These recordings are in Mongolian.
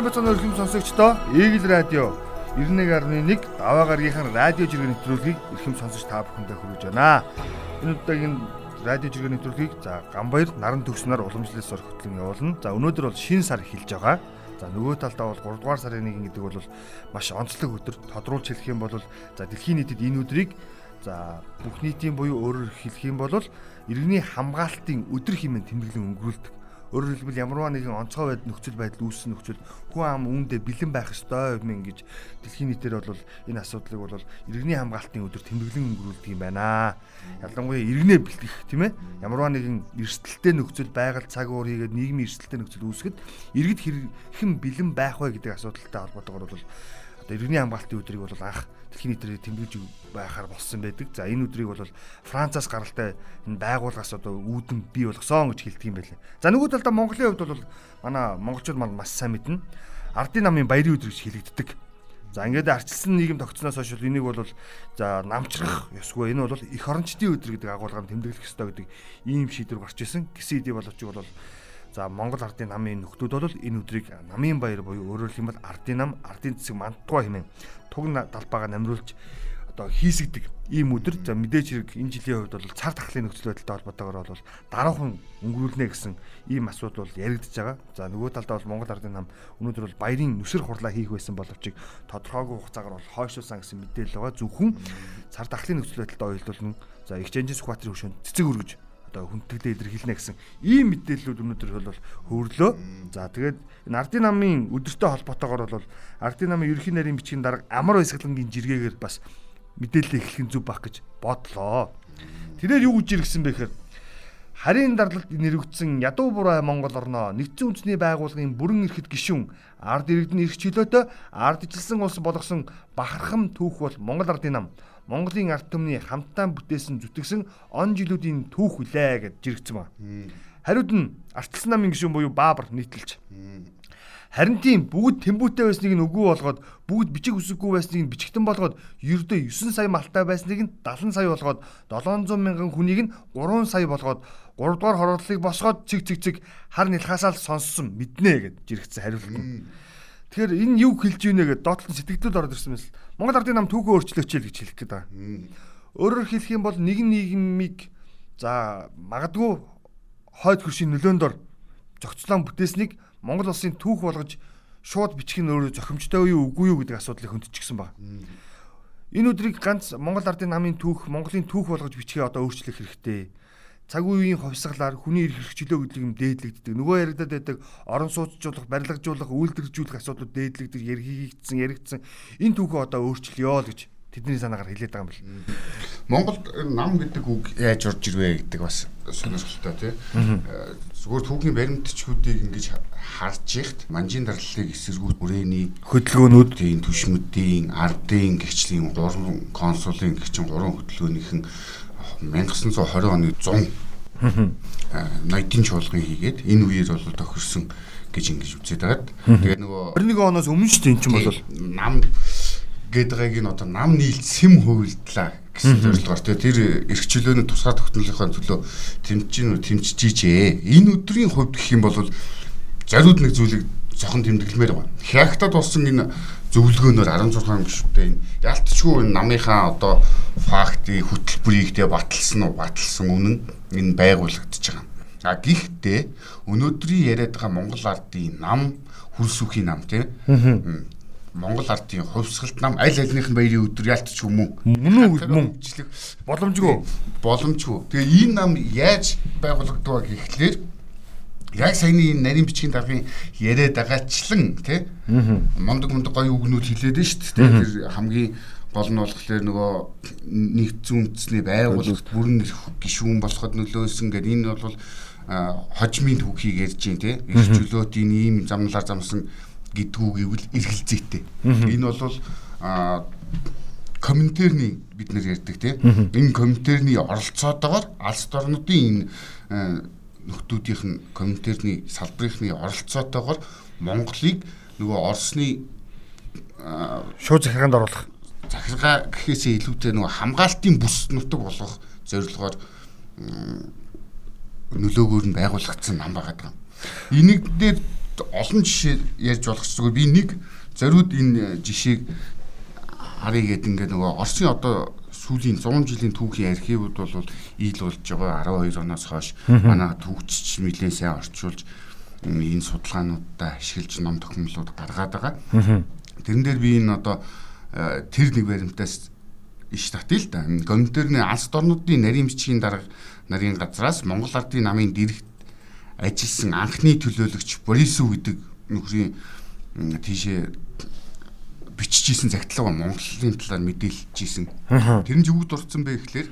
Бацхан өргөм сонсогчдоо Eagle радио 91.1 даваа гарагийнхан радио жиргэн нэвтрүүлгийг эрхэм сонсож та бүхэндээ хүргэж байна. Энэ удаагийн радио жиргэн нэвтрүүлгийг за Гамбаяр наран төгснөр уламжлалс ор хөтлөн явуулна. За өнөөдөр бол шинэ сар эхэлж байгаа. За нөгөө талдаа бол 3 дугаар сарын 1 гэдэг бол маш онцлог өдөр. Тодруулж хэлэх юм бол за дэлхийн нийтэд энэ өдрийг за бүх нийтийн буюу өөрөөр хэлэх юм бол иргэний хамгаалтын өдөр хэмээн тэмдэглэн өнгөрүүлдэг. Өөрөөр хэлбэл ямарваа нэгэн онцгой байд нөхцөл байдал үүссэн нөхцөл хүн ам үүндээ бэлэн байх ёстой юм ингэж дэлхийн нийтээр бол энэ асуудлыг бол иргэний хамгаалтын өдөр тэмдэглэн өнгөрүүлдэг юм байна. Ялангуяа иргэнээ бэлтгэх тийм ээ. Ямарваа нэгэн эрсдэлтэй нөхцөл байгаль цаг уур хийгээд нийгмийн эрсдэлтэй нөхцөл үүсгэд иргэд хэрхэн бэлэн байх вэ гэдэг асуудалтай холбоотойгоор бол одоо иргэний хамгаалтын өдрийг бол анх дэлхийн нийтээр тэмдэглэж байхаар болсон байдаг. За энэ өдрийг бол Францаас гаралтай энэ байгууллагаас одоо үүдэн бий болгосон гэж хэлдэг юм байлээ. За нөгөө талдаа Монголын хувьд бол манай монголчууд маань маш сайн мэднэ. Ардын намын баярын өдөр гэж хэлэгддэг. За ингээд арчилсан нийгэм тогтсноос хойш энийг бол за намчрах ёсгүй. Энэ бол эх орончдын өдөр гэдэг агуулгаар тэмдэглэх ёстой гэдэг ийм шийдвэр гарч ирсэн. Гэсэн хэдий боловч бол За Монгол ардын намын нөхдүүд бол энэ өдрийг намын баяр буюу өөрөөр хэлбэл ардын нам, ардын цэцэг мантуга хэмээн туг талбайгаа намруулж одоо хийсгдэг ийм өдөр. За мэдээж хэрэг энэ жилийн хувьд бол цар тахлын нөхцөл байдалтай холбоотойгоор бол дараахан өнгөрүүлнэ гэсэн ийм асуудал бол яригдж байгаа. За нөгөө талдаа бол Монгол ардын нам өнөөдөр бол баярын нүсэр хурлаа хийх байсан боловч тодорхойгүй хугацаагаар бол хойшлуулсан гэсэн мэдээлэл байгаа. Зөвхөн цар тахлын нөхцөл байдалтай уялдуулан за Экченжийн Сүхбаатарын хөшөөнд цэцэг өргөж одоо хүндэтгэлээ илэрхийлнэ гэсэн ийм мэдээллүүд өнөөдөр бол хөврлөө. За тэгээд энэ ардын намын өдөртэй холбоотойгоор бол ардын намын ерөнхий нарийн бичгийн дарга амар баясгалангийн жиргээгээр бас мэдээлэл эхлэх нь зүв баг гэж бодлоо. Тэрээр юу гэж иргсэн бэ гэхээр харийн дарлалд нэрвэгдсэн ядуу буруу Монгол орноо нэгдсэн үндэсний байгууллагын бүрэн эрхэт гишүүн ард иргэдний эрх чөлөөтэй ардчилсан улс болгосон бахархам түүх бол Монгол ардын нам Монголын ард түмний хамтдаа бүтээсэн зүтгэсэн он жилүүдийн түүх үлээ гэж жиргцэн ба. Хариуд нь Арталсан намын гишүүн буюу Баабар нийтэлж. Харин тийм бүгд тэмбүүтэй байсныг нь үгүй болгоод бүгд бичиг үсэггүй байсныг нь бичгтэн болгоод ердөө 9 сая малтай байсныг нь 70 сая болгоод 700 мянган хүнийг нь 3 сая болгоод 3 дугаар хороодлыг босгоод цэг цэг цэг хар нэлхаасаа л сонссон мэднэ гэж жиргцэн хариулт нь. Тэгэхээр энэ юу хэлж ийнэ гэдээ доотлон сэтгэлдүүд ороод ирсэн мэс. Монгол ардын нам түүхөө өөрчлөөч л гэж хэлэх гээд байгаа. Өөрөөр хэлэх юм бол нэгэн нийгмийг за магадгүй хойд хөршийн нөлөөнд ор зохицлон бүтээснийг Монгол улсын түүх болгож шууд бичих нь өөрөө зохимжтой юу үгүй юу гэдэг асуудлыг хөндчихсэн баг. Энэ өдрийг ганц Монгол ардын намын түүх, Монголын түүх болгож бичгээ одоо өөрчлөх хэрэгтэй цаг үеийн хувьсгалаар хүний эрх хэрэгчлөө гэдэг юм дээдлэгддэг. Нөгөө яригадад байдаг орон сууцжуулах, барилгажуулах, үйлдвэржүүлэх асуудлууд дээдлэгдэж яригдсан, яригдсан. Энэ түүхээ одоо өөрчлөё л гэж тэдний санаагаар хэлээд байгаа юм бэл. Монголд нам гэдэг үг яаж орж ирвэ гэдэг бас сонирхолтой тий. Зүгээр түүхийн баримтчгуудыг ингэж харж ихт манжийн дарлалыг эсэргүүц үрээний хөдөлгөөнүүд тийм түшмэдийн, ардын гихчлийн 3 консулын гихчин 3 хөдөлгөөнийхэн 1920 оны 100 ноёдын чуулган хийгээд энэ үеэр бол тохирсон гэж ингэж үзээд байгаад тэгээд нөгөө 21 оноос өмнө шүү дээ эн чинь бол. Нам гэдгийг нь одоо нам нийлж сэм хувилдлаа гэсэн зорилгоор. Тэр эрх чөлөөний тусгай тогтнолынхаа төлөө тэмчин тэмчиж ижээ. Энэ өдрийн хувьд гэх юм бол зориуд нэг зүйлийг зохон тэмдэглэмээр байна. Хягтад болсон энэ зөвлөгөөнөөр 16 гишүүнтэй энэ ялтчгүй намынхаа одоо фактыг хөтөлбөрийг тэ баталсан уу баталсан үнэн энэ байгуулагдаж байгаа. А гэхдээ өнөөдрийн яриад байгаа Монгол ардын нам хөрсөхийн нам тийм Монгол ардын хувьсгалт нам аль альных нь баярын өдөр ялтч юм уу? Мөн үү мөн. боломжгүй. Боломжгүй. Тэгээ энэ нам яаж байгуулагддаг гэхлээр яг саяны нарийн бичгийн даргын яриад байгаачлан тий мондөг мондөг гоё үгнүүд хэлээд нь шүү дээ тэр хамгийн гол нь болохоор нөгөө нэгдсэн үндэсний байгууллагт бүрэн гишүүн болоход нөлөөсөн гэдэг. Энэ бол хожмын түүхийг ярьж байна тий их чөлөөтийн ийм замналаар замсан гэдгүү гэвэл эргэлзээтэй. Энэ бол комментарны бид нэр ярьдаг тий энэ комментарны оролцоотойгоор алс орнуудын энэ нөхдүүдийнх нь комментарны салбарынхны оролцоотойгоор Монголыг нөгөө Оросны шууд захиргаанд оруулах захиргаа гэхээсээ илүүтэй нөгөө хамгаалтын бүс нутаг болгох зорилгоор нөлөөгөөр нь байгуулагдсан нам байгаа даа. Энийг дээр олон жишээ ярьж болох зүгээр би нэг зориуд энэ жишээг харъя гэдэг ингээд нөгөө Оросын одоо сүүлийн 100 жилийн түүхийн архивууд бол ийл болж байгаа 12 оноос хойш манай түүхч нэлээд сайн орчуулж энэ судалгаануудаа ашиглаж ном тохиомлууд гаргаад байгаа. Тэрэн дээр би энэ одоо тэр нэг баримтаас иш татъя л да. Гомдөрний алс дорнуудын нарийн бичгийн дарга нарын газраас Монгол Ардын намын дэрэгт ажилласан анхны төлөөлөгч Борисов гэдэг нөхрийн тийшээ биччихсэн загтлага Монголын талаар мэдээлж ийсэн. Тэр нь юу дурдсан бэ гэхлээр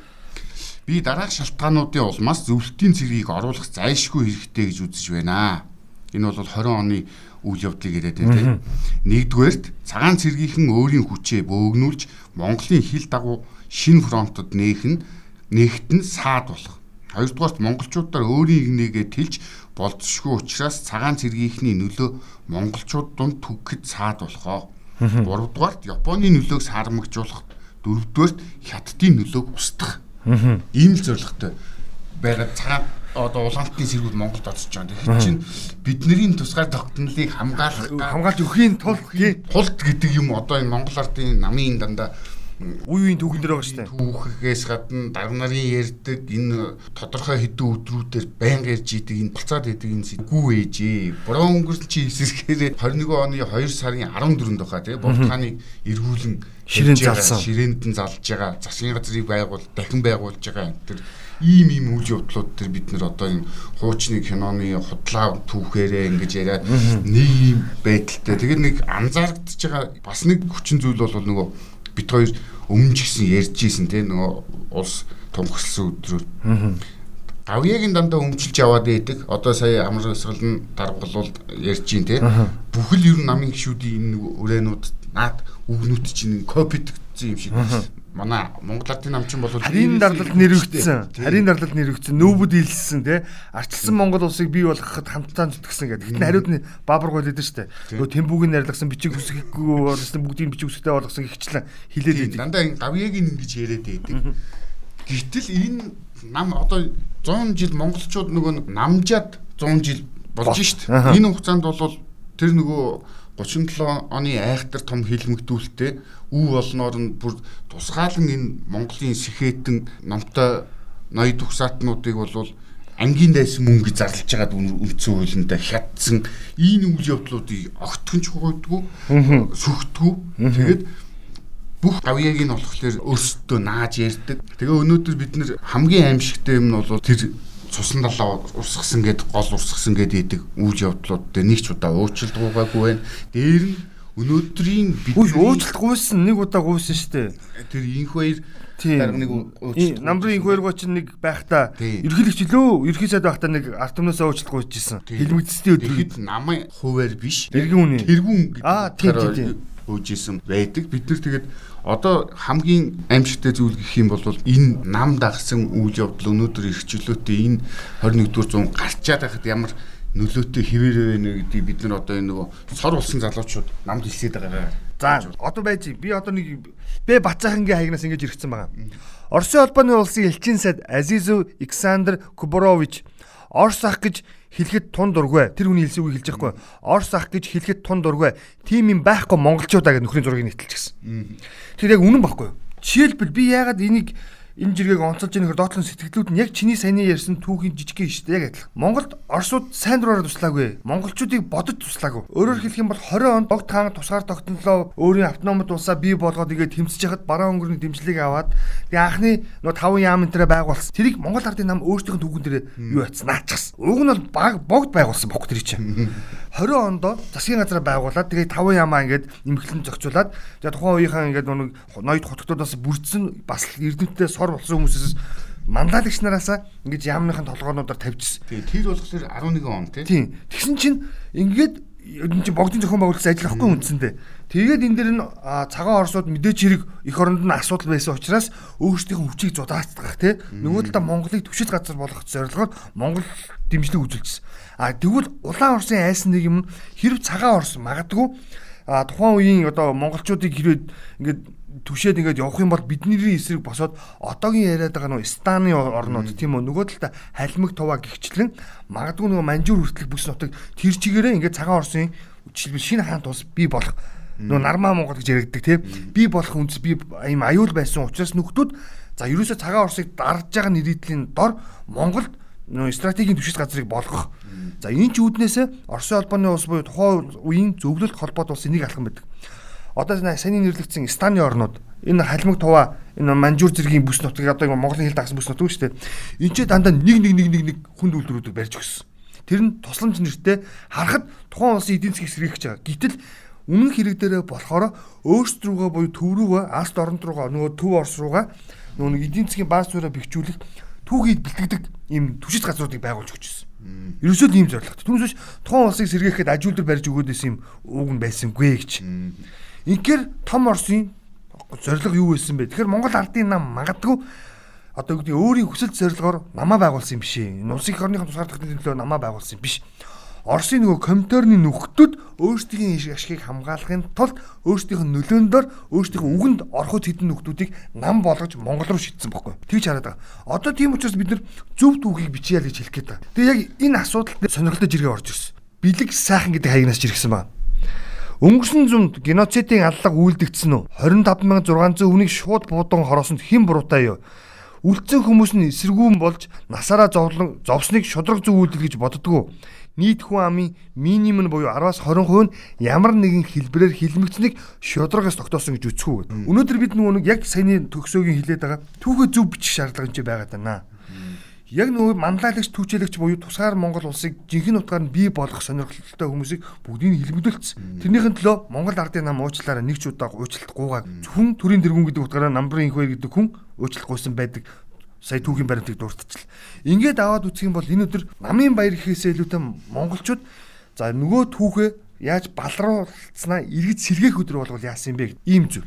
би дараах шалтгаануудын улмаас зөвлөлтийн цэргийг оруулах зайлшгүй хэрэгтэй гэж үзэж байна. Энэ бол 20 оны үйл явдлыг яриад байна. Нэгдүгээрт цагаан цэргийнхэн өөрийн хүчээ бөөгнүүлж Монголын хил дагуу шинэ фронтод нээх нь нэгт нь саад болох. Хоёрдугаарт монголчуудаар өөрийн игнэгээ тэлж болцсохгүй учраас цагаан цэргийнхний нөлөө монголчууд дунд түгэхэд саад болохоо. Гуравдугаарт Японы нөлөөг сармагжуулах. Дөрөвдүгээрт хятадын нөлөөг устгах. Ийм л зорилготой байгаа цагаан одоо улаантны сэргүүд Монголд очиж байгаа. Тэгэхээр чинь бидний тусгай тогтнолыг хамгаалах хамгаалж өхийн тулд тулд гэдэг юм одоо энэ Монгол ардын намын дандаа үе үеийн түүхэн дээр байгаа шүү дээ. Түүхээс гадна дарга нарын ярьдаг энэ тодорхой хэдэн өдрүүдээр байнга ярьж идэг энэ буцаад идэг энэ сэдвгүй ээжээ. Бороо өнгөрсөн чи эсэргээр 21 оны 2 сарын 14-нд баха тий Буртханыг эргүүлэн ширээн залсан. Ширээнд нь залж байгаа. Засгийн газрыг байгуул дахин байгуулж байгаа энэ төр ийм ийм үйл явдлууд төр бид нар одоо энэ хуучны киноны худлаа түүхээрээ ингэж яриад нэг юм байдалтай. Тэгээд нэг анзаарэгдэж байгаа бас нэг хүчин зүйл бол нөгөө бид хоёр өмнө ч гэсэн ярьж исэн те нөгөө улс тунхагласан өдрөөр гавьягийн дандаа өмчилж яваад байдаг. Одоо сая амар өсгөл нь даргалуулд ярьж гин те. Бүхэл ер нь намын гişүүдийн энэ урээнууд наад үгнүүд чинь копидгдсэн юм шиг манай Монгол Ардын намчин бол харийн дарлалд нэрвэгдсэн. Харийн дарлалд нэрвэгдсэн. Нүүбүүд илсэн тий. Арчилсан Монгол улсыг бий болгоход хамтдаа зүтгэсэн гэдэг. Гэтэ хариуд нь Баабар гол хэлдэг штэ. Нөгөө Тэмбүүгийн нарлагсан бичиг хүсэхгүй болсон бүгдийг бичиг хүсэгтэй болгосон гихчлэн хилээд байдаг. Дандаа энэ гавьягийн ингэж яриад байдаг. Гэтэл энэ нам одоо 100 жил монголчууд нөгөө намжаад 100 жил болж штт. Энэ хугацаанд бол тэр нөгөө 37 оны айхтар том хилмигдүүлэлтээ үу болноор нь бүр тусгаалan энэ Монголын сэхэтэн номтой ноёд тухсаатнуудыг бол ангийн дайсан мөнгө зарлж байгаад үндсэн хуулиндаа хятсан ийм үйл явдлуудыг огтхонч хойдгүй сүхтгүү тэгээд бүх гавьяаг нь болохоор өөрсдөө нааж ярьдаг. Тэгээ өнөөдөр бид нэр хамгийн аимшигтай юм нь бол тэр цусан далаа урсгасан гэд гол урсгасан гэд идэг үйл явдлууд дээр нэг ч удаа уучлалт гуйгаагүй байна. Дээр нь өнөөдрийн бидний уучлалт гуйсан нэг удаа гуйсан шүү дээ. Тэр инх баяр дарга нэг уучлалт намрын инх баяр гоч нэг байхдаа ерхийлэгч лөө ерхий сайд байхдаа нэг артмнаас уучлалт гуйжсэн. Хэлмэгцтэй өдөр хэд намын хуваар биш. Тэргүүн. Тэргүүн тийм уужсэн байдаг. Бид нар тэгээд Одоо хамгийн аимшигтай зүйл гэх юм бол энэ нам дагсан үйл явдал өнөөдөр эрхчлөөтэй энэ 21-р зуун гарчаад байхад ямар нөлөөтэй хэвээр байна гэдгийг бид нар одоо энэ нөгөө сор болсон залуучууд намд хэлсээд байгаа. За одоо байж би одоо нэг бэ Бацахангийн хаягнаас ингэж иргэсэн байгаа. Оросын холбооны улсын элчин сайд Азизов Александр Куборович Орос ах гэж хэлэхэд тун дургүй. Тэр хүний хэлсэн үгийг хэлж байхгүй. Орос ах гэж хэлэхэд тун дургүй. Тим юм байхгүй монголчуудаа гэж нөхрийн зургийг нийтэлчихсэн. Тэр яг үнэн байхгүй. Жишээлбэл би яагаад энийг энэ жиргэг онцолж нөхөр доотлон сэтгэлдлүүд нь яг чиний саяны ярьсан түүхийн жижигхэн шүү дээ яг адилхан. Монголд Оросууд сайн дураараа туслаагүй. Монголчуудыг бодож туслаагүй. Өөрөөр хэлэх юм бол 20 онд Богд хаан тусгаар тогтнолоо өөрийн автономид улсаа бий болгоод ингээд тэмцэж хахад бараа өнгөрний дэмжлэгийг аваад тэгээ анхны нөө таван яам энэ төрөө байгуулсан. Тэрийг Монгол ардын нам өөрсдийнх нь түүхэн дээр юу яцсан наачсан. Уг нь бол баг Богд байгуулсан бохт тэр чинь. 20 онд засгийн газар байгуулад тэгээ таван ямаа ингээд нэмэглэн зохицуулаад тэгээ тухайн үеийнхэн ингээд нэг ноёд хотгодоос бүрдсэн бас эрдэмтдээ сор болсон хүмүүсээс мандалагч нараасаа ингэж яамныхын толгоонуудаар тавьчихсан. Тийм тэр болохоор 11 он тийм. Тэгсэн чинь ингээд энэ чинь богдын зохион байгуулалтын ажил ахгүй үндсэндээ. Тэгээд энэ дэр нь цагаан орсууд мэдээч хэрэг их оронд нь асуудал байсан учраас өөрсдийнхөө хүчийг зудаацгах тий нөгөө талдаа Монголыг төвшил газар болгох зорилгоор Монгол дэмжлэг үзүүлсэн. А тэгвэл улаан орсын айсан нэг юм хэрв цагаан орс магадгүй а тухайн үеийн одоо монголчуудыг хэрвээ ингээд түшээд ингээд явах юм бол бидний эсрэг босоод одоогийн яриад байгаа нөө станы орнууд тийм үү? Нөгөө талда халимаг туваа гихчлэн магадгүй нөгөө манжуур хүртэл бүс нутаг тэр чигээрээ ингээд цагаан орсын жишээлбэл шинэ хаан тус би болох. Нөгөө нармаа Монгол гэж яригддаг тийм. Би болох үндэс би ийм аюул байсан учраас нөхдүүд за ерөөсөө цагаан орсыг дарж байгаа нэрийдлийн дор Монголд нөгөө стратегийн түшис газрыг болгох. За энэ ч үүднээс Оросын холбооны улс буюу тухайн үеийн зөвлөлт холбоот улсын нэг алхам байдаг одоо саний нэрлэгдсэн станы орнууд энэ халимаг туваа энэ манжуур зэргийн бүс нутгийг одоо Монголын хил дагсан бүс нут үү шүү дээ. Энд ч дандаа нэг нэг нэг нэг нэг хүнд үйлдвэрүүдийг барьж өгсөн. Тэр нь тусламж нэртэй харахад тухайн улсын эдийн засгийг сэргийгч байгаа. Гэтэл үнэн хэрэг дээрээ болохоор өөрсд рүүгээ буюу төв рүүгээ алт оронд руугаа нөгөө төв орс руугаа нөгөө эдийн засгийн бааз суурьа бэхжүүлэх түүхийд бэлтгэдэг ийм түшиж газруудыг байгуулж өгч ирсэн. Ерөөсөө ийм зорилготой. Түүнээс тухайн улсыг сэргээхэд ажилтар барьж өгөөдөөс юм ууг нь байсангүй гэж. Инхээр том Оросын зорилго юу байсан бэ? Тэгэхээр Монгол ардын нам магадгүй одоо юу гэдэг өөрийн хүсэл зорилгоор намаа байгуулсан юм биш ээ. Улсын их орныхон тусгаар тахлын төлөө намаа байгуулсан юм биш. Оросын нөгөө компьютерны нөхдөд өөрсдийн ашгийг хамгаалахын тулд өөрсдийнх нь нөлөөндөө өөрсдийнх үгэнд ороход хэдэн нөхдүүдийг нам болгож Монгол руу шийдсэн байхгүй. Тэгж хараад байгаа. Одоо тийм учраас бид нар зөв түүхийг бичье гэж хэлэх гээд байгаа. Тэгээ яг энэ асуудалд сонирхолтой жиргээ орж ирсэн. Билэг сайхан гэдэг хаягнаас жиргсэн байна. Өнгөрсөн зуунд геноцидын аллаг үйлдэгдсэн үү? 25600 хүнийг шууд буудан хороосонд хэн буруутай юу? Үлдсэн хүмүүс нь эсэргүүн болж насаараа зовлон зовсныг шудраг зөв үйлдэл гэж боддгоо. Нийт хүн амын минимум нь буюу 10-аас 20% нь ямар нэгэн хэлбэрээр хилмигцнийг шудрагаас тогтоосон гэж үү. Өнөөдөр бид нөгөө нэг яг саяны төгсөөгийн хилээд байгаа түүхээ зөв бичих шаардлага энэ байгаа даа яг нөгөө манлайлагч түүчэлэгч буюу тусгаар Монгол улсыг жинхэнэ утгаар нь бий болгох сонирхолтой хүмүүсийг бүгдийг хэлмэдүүлсэн. Тэрнийхэн төлөө Монгол ардын нам уучлаараа нэг ч удаа уучлалт гуугаа хүн төрийн дэргүн гэдэг утгаараа намбарын инх хоёр гэдэг хүн уучлалт гуйсан байдаг сая түүхийн баримтыг дуртачихл. Ингээд аваад үзэх юм бол энэ өдөр намын баяр гэхээсээ илүүтэй монголчууд за нөгөө түүхээ яаж балруулснаа эргэж сэргээх өдөр болгол яасан бэ ийм зүйл.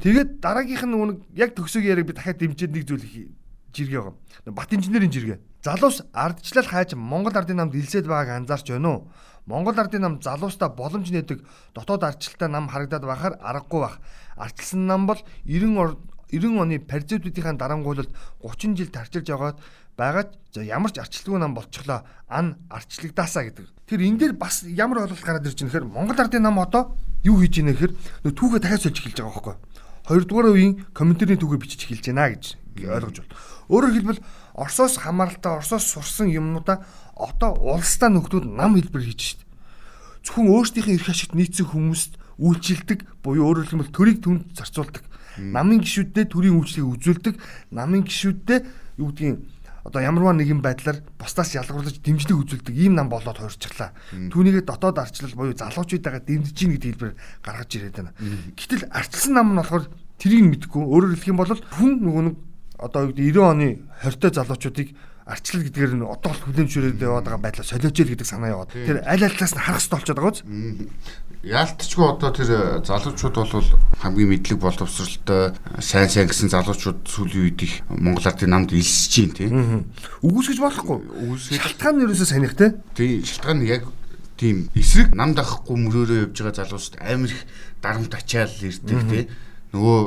Тэгээд дараагийнх нь нөгөө яг төгсөг яриг би дахиад дэмжиж нэг зүйл жиргээ байгаа. Бат инженерийн жиргээ. Залуус ардчлал хайж Монгол ардын намд илсээд байгааг анзаарч байна уу? Монгол ардын нам залуустаа боломж нээдэг дотоод ардчлалтай нам харагдаад байхаар аргагүй бах. Ардчилсан нам бол 90 90 оны Паризуудынхаа дарангуулалд 30 жил тарчилж байгаад байгаад ямар ч арчилгүй нам болчихлоо ан арчлагдаасаа гэдэг. Тэр энэ дээр бас ямар ойлголт гараад ирж байгаа нөхөр Монгол ардын нам одоо юу хийж ийнэ гэхээр нөө түүхээ дахиад сольж эхэлж байгаа байхгүй. Хоёрдугаар үеийн комментарийн түүхээ бичиж эхэлж байна гэж ойлгож байна. Өөрөөр хэлбэл Оросоос хамааралтай Оросоос сурсан юмнуудаа одоо улстай нөхдүүд нам хэлбэр хийж штт. Зөвхөн өөрсдийнхээ эрх ашигт нийцсэн хүмүүст үйлчилдэг буюу өөрөөр хэлбэл төрийг түнд зарцуулдаг. Намын гişүүддээ төрийн үйлчлэгийг үзүүлдэг. Намын гişүүддээ юу гэдгийг одоо ямарваа нэгэн байдлаар бусдаас ялгуурлаж дэмжлэг үзүүлдэг ийм нам болоод хуурчихлаа. Түүнийгээ дотоод арчлал буюу залуучуудаа дэмжиж гин гэдэг хэлбэр гаргаж ирээд байна. Гэтэл арчилсан нам нь болохоор тэрийг мэдгүй өөрөөр хэлэх юм бол хүн нөгөө нэг одоо юу гэдэг 90 оны 20-той залуучуудыг арчлал гэдгээр нь одоо л хүлэмжшүүрээд яваад байгаа байдлаа солиоч ил гэдэг санаа яваад. Тэр аль аль талаас нь харах хэрэгтэй болчиход байгаа үз. Яалтчгүй одоо тэр залуучууд бол хамгийн мэдлэг боловсралтай сайн сайн гэсэн залуучууд сүүлийн үед их Монгол ардын намд илсэж чинь тийм. Үгүйсгэж болохгүй. Шалтгаан нь ерөөсөө санийх те. Тийм шалтгаан нь яг тийм эсрэг намд авахгүй мөрөөрөө явж байгаа залуучууд амар их дарамт ачаал ирдэг тийм нөгөө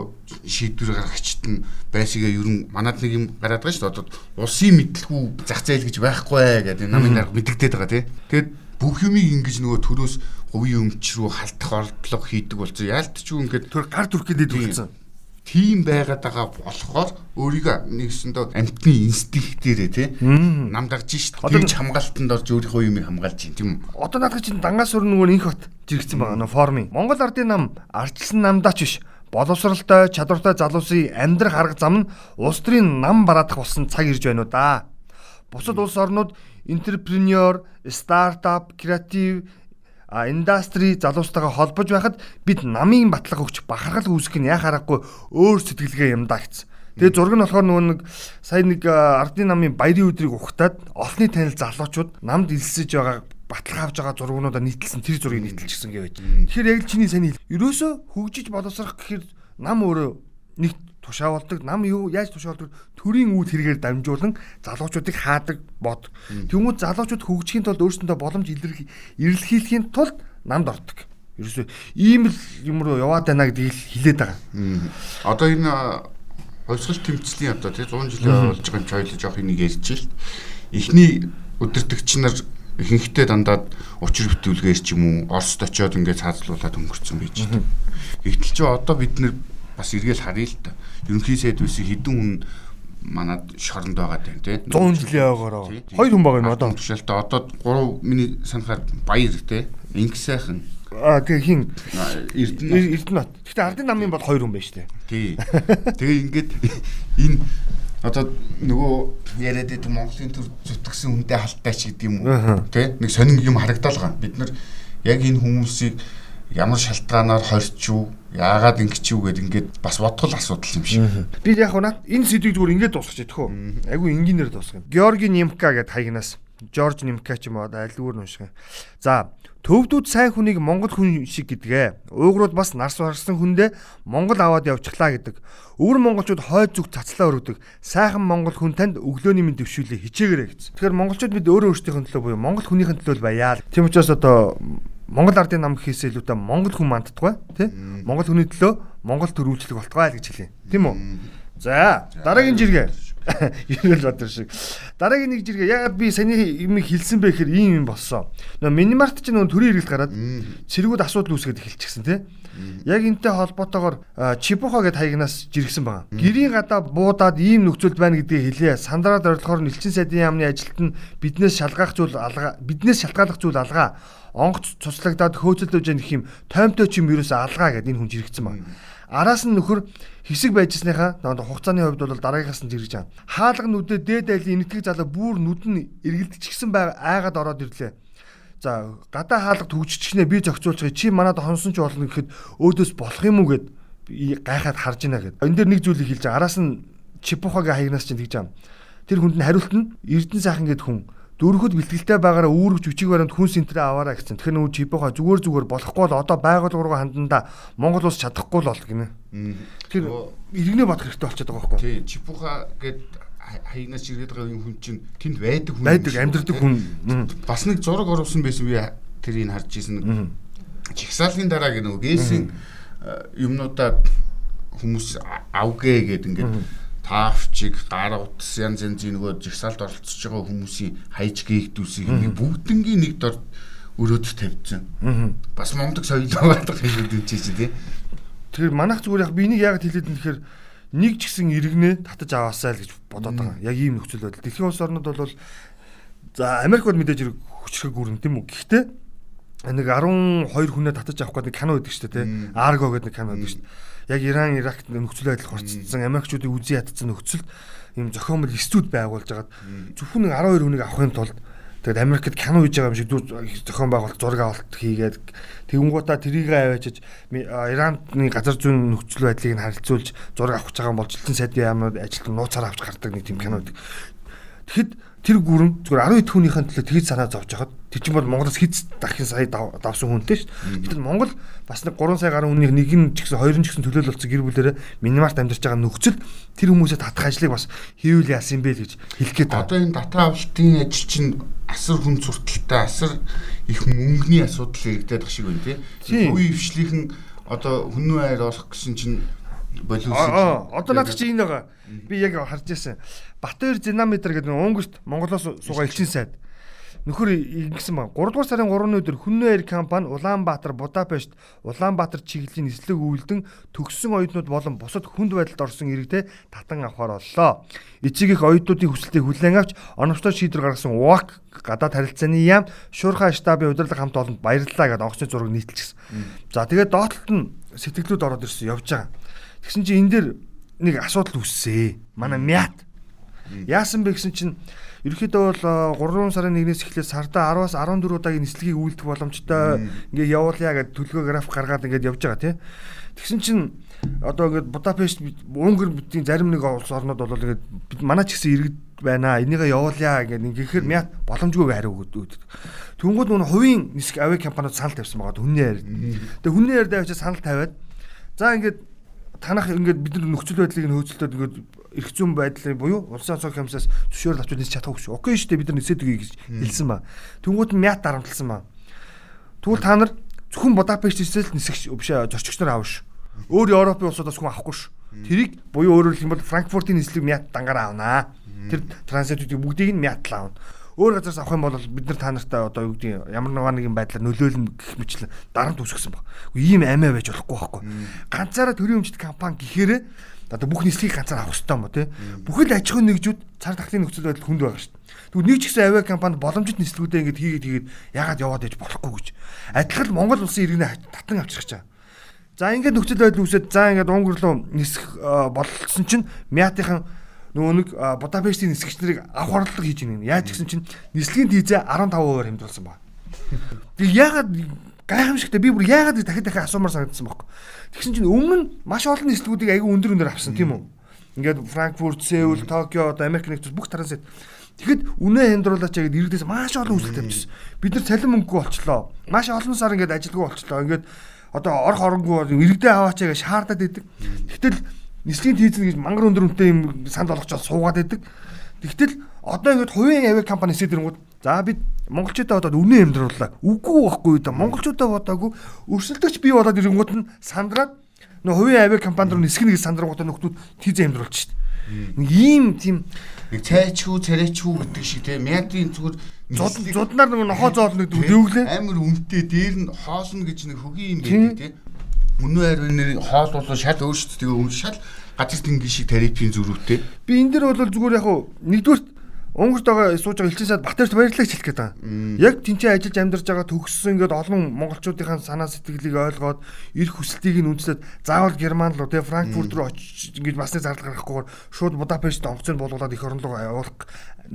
шийдвэр гаргагчд нь байсыгаа ер нь манад нэг юм гараад байгаа шүү дээ. Одоо улсын мэдлгүй зах зээл гэж байхгүй гэдэг намын дарга мэддэгдээд байгаа тий. Тэгэд бүх юмыг ингэж нөгөө төрөөс хувийн өмч рүү халтах ордлого хийдэг болсон. Яалтчгүй ингээд төр гар дүрхгээд идвэлсэн. Тийм байгаад байгаа болохоор өөрийгөө нэгсэндөө амтны инстинктээрээ тий нам дагж шít. Тэгж хамгаалтанд орж өөрийнхөө юмыг хамгаалж тийм. Одоо надад чинь дангаас өөр нөгөө инх бат жиргсэн байгаа нөө формын. Монгол ардын нам ардчилсан намдаач биш боловсралтай чадвартай залуусын амьдрах арга зам нь улс төрийн нам бараадах болсон цаг ирж байна уу да. Бусад улс орнууд интерпренеур, стартап, креатив а индастри залуустайгаа холбож байхад бид намын батлага өгч бахархал үүсгэх нь яа харахгүй өөр сэтгэлгээ юм да гэсэн. Тэгээ зураг нь болохоор нөгөө нэг сая нэг ардын намын баярын өдрийг ухтаад олонний танил залуучууд намд илсэж байгаа батлах авж байгаа зургуудаа нийтлсэн тэр зургийг нийтэлчихсэн гэж байж. Тэгэхээр яг л чиний сайн хэл. Ерөөсө хөгжиж боловсрох гэхээр нам өөрөө нэг тушаавалдаг нам юу яаж тушаавалдаг төрийн үйл хэрэгээр дамжуулан залуучуудыг хаадаг бод. Тэмүүл залуучууд хөгжихийн тулд өөрсөндөө боломж илэрхийлэхийн тулд намд ордог. Ерөөсөө ийм л юм руу яваад байна гэдгийг хэлээд байгаа. Одоо энэ хувьсгал тэмцлийн одоо тий 100 жилийн болж байгаа юм чи хоёул жоох энийг ярьж шít. Эхний өдөртөгч нар ихэнхдээ дандаа учир битүүлгээр ч юм уу Оросд очиод ингээд цаазлуулаад өнгөрцөн байж байна. Гэвтэл чи одоо бид нэр бас эргээл харъя л та. Ерөнхий сайд үсийг хідэн хүн манад шоронд байгаа юм тий 100 жилийн ойгоор хоёр хүн байгаа юм одоо. тушаалтаа одоо 3 миний санахаар баяр тий инх сайхан. А тэгээ хин? Эрдэнэ. Эрдэнэт гэхдээ ардын намын бол хоёр хүн байна дээ тий. Тэгээ ингээд энэ одоо нөгөө яриад идэв Монголын төр зүтгэсэн хүнтэй халттай ч гэдэг юм уу тий нэг сонин юм харагдал байгаа. Бид нар яг энэ хүмүүсийг ямар шалтгаанаар хорч юу яагаад ингэж юу гэд ингээд бас бодгол асуудал юм шиг. Би яг наад энэ сэдвийг зүгээр ингээд дуусгах чадах уу? Айгу энгийнээр дуусгах. Георги Нимка гэд хаягнаас Жорж Нимка ч юм уу айлгүүр унших. За Төвдүүд сайн хүнийг Монгол хүн шиг гэдгээ. Уйгрууд бас нарс барсан хүндээ Монгол аваад явчихлаа гэдэг. Өвөр монголчууд хойд зүг цацлаа өргөдөг. Сайхан монгол хүн танд өглөөний минь төвшүүлээ хичээгээрэй гэсэн. Тэгэхээр монголчууд бид өөрөө өөрсдийнхөө төлөө буюу монгол хүнийхэн төлөө баяа. Тийм учраас одоо Монгол ардын нам хийсээ илүүтэй монгол хүн мандтгай тий Монгол хүний төлөө монгол төрүүлжлэг болтгой л гэж хэлээ. Тийм үү? За дараагийн жиргээ Ерөөл бадар шиг. Дараагийн нэг жиргээ ягаад би саний юм хэлсэн бэ гэхээр ийм юм болсон. Нөө минимарт ч нөө төрийн хэрэгэл гараад цэргүүд асуудал үүсгээд эхэлчихсэн тий. Яг энтэй холбоотойгоор Чипухо гэд хаягнаас жиргсэн байгаа. Гэрийн гадаа буудаад ийм нөхцөлд байна гэдгийг хэлээ. Сандраад орилохоор Элчин сайдын яамны ажилт нь биднээс шалгаах зүйл алгаа биднээс шалтгааллах зүйл алгаа. Онгоц цуцлагдаад хөөцөлдөж гэх юм тоймтой ч юм ерөөсө алгаа гэд энэ хүн жиргсэн байна. Араас нь нөхөр хэсэг байжсныхаа хугацааны хувьд бол дараагийнхаас нь жиргэж байгаа. Хаалга нүдэ дээд айлын энэтхэг залуу бүр нүд нь эргэлдчихсэн байга айгаад ороод ирлээ. За гадаа хаалга төгжчихнэ би зохицуулчих. Чи манад хонсон ч болно гэхэд өөдөөс болох юм уу гэд гайхаад харж байна гэд. Энэ дээр нэг зүйлийг хэлж. Араас нь Чипухагийн хаягнаас чинь тэгж байгаа. Тэр хүнд нь хариулт нь Эрдэнэ сайхан гэд хүн дөрөхөд бэлтгэлтэй байгаараа үүрэг жүжиг баримт хүн сентрээ аваарай гэсэн. Тэгэхээр нөгөө жибохоо зүгээр зүгээр болохгүй л одоо байгууллага руу хандандаа Монгол улс чадахгүй л бол гинэ. Тэгэхээр иргэнэ бодох хэрэгтэй болчиход байгаа байхгүй. Тий, жибохоо гэд хаягнаас ирээд байгаа юм хүн чинь тэнд байдаг хүн. Байдаг амьдардаг хүн. Бас нэг зураг оруулсан байсан би тэрийг харж ирсэн. Чигсаалын дараа гэх нөгөө гээсийн юмнуудаа хүмүүс авгээ гэд ингээд таавчиг, гар утас янз янзын нөгөө жигсаалд оролцож байгаа хүмүүсийн хайж гээгдүүсийг бүгднгийн нэг дор өрөөд тавьчихсан. Бас момдог соёл байгаа юм үү чи тий. Тэгэхээр манайх зүгээр яг би энийг яг хэлээд нь тэгэхээр нэг ч гэсэн иргэнэ татаж аваасаа л гэж бодоод байгаа. Яг ийм нөхцөл байдал. Дэлхийн улс орнууд бол за Америк бол мэдээж хэрэг хүчрэг гүрэн тийм үү. Гэхдээ нэг 12 хүнээ татаж авах гэдэг кино байдаг шүү дээ тий. Argo гэдэг нэг кино байдаг шүү дээ яг Иран, Иракт нөхцөл байдал хорцсон Америкчуудыг үзий ядсан нөхцөлд юм зохиомл студ байгуулж агаад зөвхөн 12 хүнийг авахын тулд тэгээд Америкт кино хийж байгаа юм шиг зохион байгуулалт зураг авалт хийгээд тэгэнгуутаа тэрийг аваачиж Ираны газар зүйн нөхцөл байдлыг нь харилцуулж зураг авах гэж байгаа юм бол жилтэн сайдын яамнууд ажилтан нууцаар авч гардаг нэг тийм кино. Тэгэхэд тэр гүрэн зүгээр 12 түүнийхэн төлөө тэгж санаа зовж хахад тэр чинь бол Монголоос хиц дахин сая давсан хүнтэй шүү. Гэтэл Монгол бас нэг 3 сая гаруй хүнийг нэг нь ч гэсэн хоёр нь ч гэсэн төлөөлөлцсөн гэр бүлэрээ минимарт амьдарч байгаа нөхцөл тэр хүмүүсээ татах ажлыг бас хийвэл яасан бэ гэж хэлэх гээд байна. Одоо энэ дата авалтын ажил чинь асар хүн сурталтай асар их мөнгөний асуудал хэрэгдэдэг шиг байна тий. Үе өвчлийнхэн одоо хүннүү айр олох гэсэн чинь боловсон. Одоо наад чи энэ байгаа. Би яг харж байсан. Батбаяр Зинаметр гэдэг нэг өнгөрт Монголоос суугаа элчин сайд. Нөхөр ингэсэн баг. 3 дугаар сарын 3-ны өдөр Хүннээ Air компани Улаанбаатар, Будапешт, Улаанбаатар чиглэлийн нислэг үйлдэн төгссөн оюутнууд болон бусад хүнд байдалд орсон иргэдэд татан авахар боллоо. Эцэг их оюутнуудын хүсэлтийг хүлээн авч оновчтой шийдвэр гаргасан УАК гадаад харилцааны яам Шуурхай штабын удирдлага хамт олонд баярлалаа гэдэг онгоцны зураг нийтэлчихсэн. За тэгээд доотлолт нь сэтгэлдүүд ороод ирсэн явж байгаа. Тэгсэн чинь энэ дээр нэг асуудал үүссэн. Манай мят. Яасан бэ гэсэн чинь ерөөхдөө бол 3 сарын 1-ээс эхлээд сарда 10-аас 14 удаагийн нислэгийг үйлдэх боломжтой ингээ явуулъя гэдэг төлгөө график гаргаад ингээд явж байгаа тийм. Тэгсэн чинь одоо ингээд Будапешт Унгар бидний зарим нэг улс орнууд бол ингээд бид манай ч гэсэн иргэд байна. Энийгээ явуулъя гэдэг ингэхээр мят боломжгүй хариу өгдөг. Тэнгүүд нүн хувийн нисэх авиа компаниуд санал тавьсан байгаа. Хүнний яар. Тэгээ хүнний яар давчаа санал тавиад за ингээд танах ингээд бид нар нөхцөл байдлыг нөөцлөлтөд ингээд эрх зүйн байдлын буюу улсын онцгой комиссаас зөвшөөрөл авч нис чадахгүй шүү. Окей шүү дээ бид нар нисээд үгүй гэж хэлсэн ба. Тэнгууд нь мят дарамтлсан ба. Тэгвэл та нар зөвхөн Будапештээс л нисэх биш зорчигч нар аавш. Өөр Европын улсуудаас хүн авахгүй ш. Тэрийг буюу өөрөөр хэлбэл Франкфуртын нислэг мят дангаараа авнаа. Тэр транзитүүдийг бүгдийг нь мят л аавна өөр газараас авах юм бол бид нар та нартай одоо юу гэдэг ямар нэгэн байдлаар нөлөөлнө гэх мэтлэн дарамт үсгэсэн баг. Ийм амиа байж болохгүй байхгүй. Ганцаараа төрийн өмчт компани гэхээрээ одоо бүх нислэгийг ганцаар авах хэрэгтэй юм ба тий. Бүхэл аж ахуйн нэгжүүд цар тахлын нөхцөл байдал хүнд байгаа шүү дээ. Тэгвэл нэг ч гэсэн авиа компанид боломжит нислэгүүдээ ингэж хийгээд хийгээд яагаад яваад иж болохгүй гэж. Адилхан Монгол улсын иргэнэ татан авчирч байгаа. За ингээд нөхцөл байдал үүсээд за ингээд руу нисэх болсон чинь Мятынхан нөгөө нэг Будапештийн нисгч нарыг авах орлого хийж байна. Яаж гэсэн чинь нислэгийн дизээ 15%-аар хэмжүүлсэн байна. Тэг яагаад гайхамшигтай би бүр яагаад дахид дахид асуумаар санагдсан бохоо. Тэгсэн чинь өмнө нь маш олон нислэгүүдийг аягүй өндөр өндөр авсан тийм үү? Ингээд Франкфурт, Сеул, Токио, одоо Америк нэгдсэн бүх транзит. Тэгэхэд үнэ хямдруулаач гэдэг иргэдээс маш олон үйлдэл тавьчихсан. Бид нар цалин мөнгөгүй болчлоо. Маш олон сар ингээд ажилгүй болчлоо. Ингээд одоо орох оронгүй иргэдээ аваач гэж шаардаад идэг. Тэгтэл нислэгийн тийзэн гэж мангар өндөр үнэтэй юм санд болгочоод суугаад байдаг. Тэгтэл одоо ингээд хувийн авиа компани эсээд ирэнгүүт за бид монголчуудаа одоо үнэ амьдрууллаа. Үгүй байхгүй да монголчуудаа бодоогүй өрсөлдөгч бий болоод ирэнгүүт нь сандраад нөө хувийн авиа компани руу нисгэнэ гэж сандрангуудаа нөхдүүд тийзэн амьдруулж шít. Нэг ийм тийм нэг цайчгүй царайчгүй гэдэг шиг те. Мянтын зүгээр зуднаар нэг нохоо зоолно гэдэг үгэлээ амар үнэтэй дээр нь хоосно гэж нэг хөгийн юм байдаг те Мөнөө хайрны хоол бол шал өөрсдөө өмнө шал газар тэнгийн шиг тарифын зөрүүтэй. Би энэ дэр бол зүгээр яг хуу нэгдүгээр Унгарт байгаа сууж байгаа элчин сад Батэрт баярлалаа хэлэх гээд байгаа. Яг тэнцээ ажиллаж амьдарч байгаа төгссөн ингээд олон монголчуудын санаа сэтгэлийг ойлгоод эрх хүсэлтийг нь үндэслээд заавал Герман руу тэгээ Франкфурт руу очиж ингээд басны зардал гаргахгүйгээр шууд Будапешт онцгой болгоод эх орон руу явуулах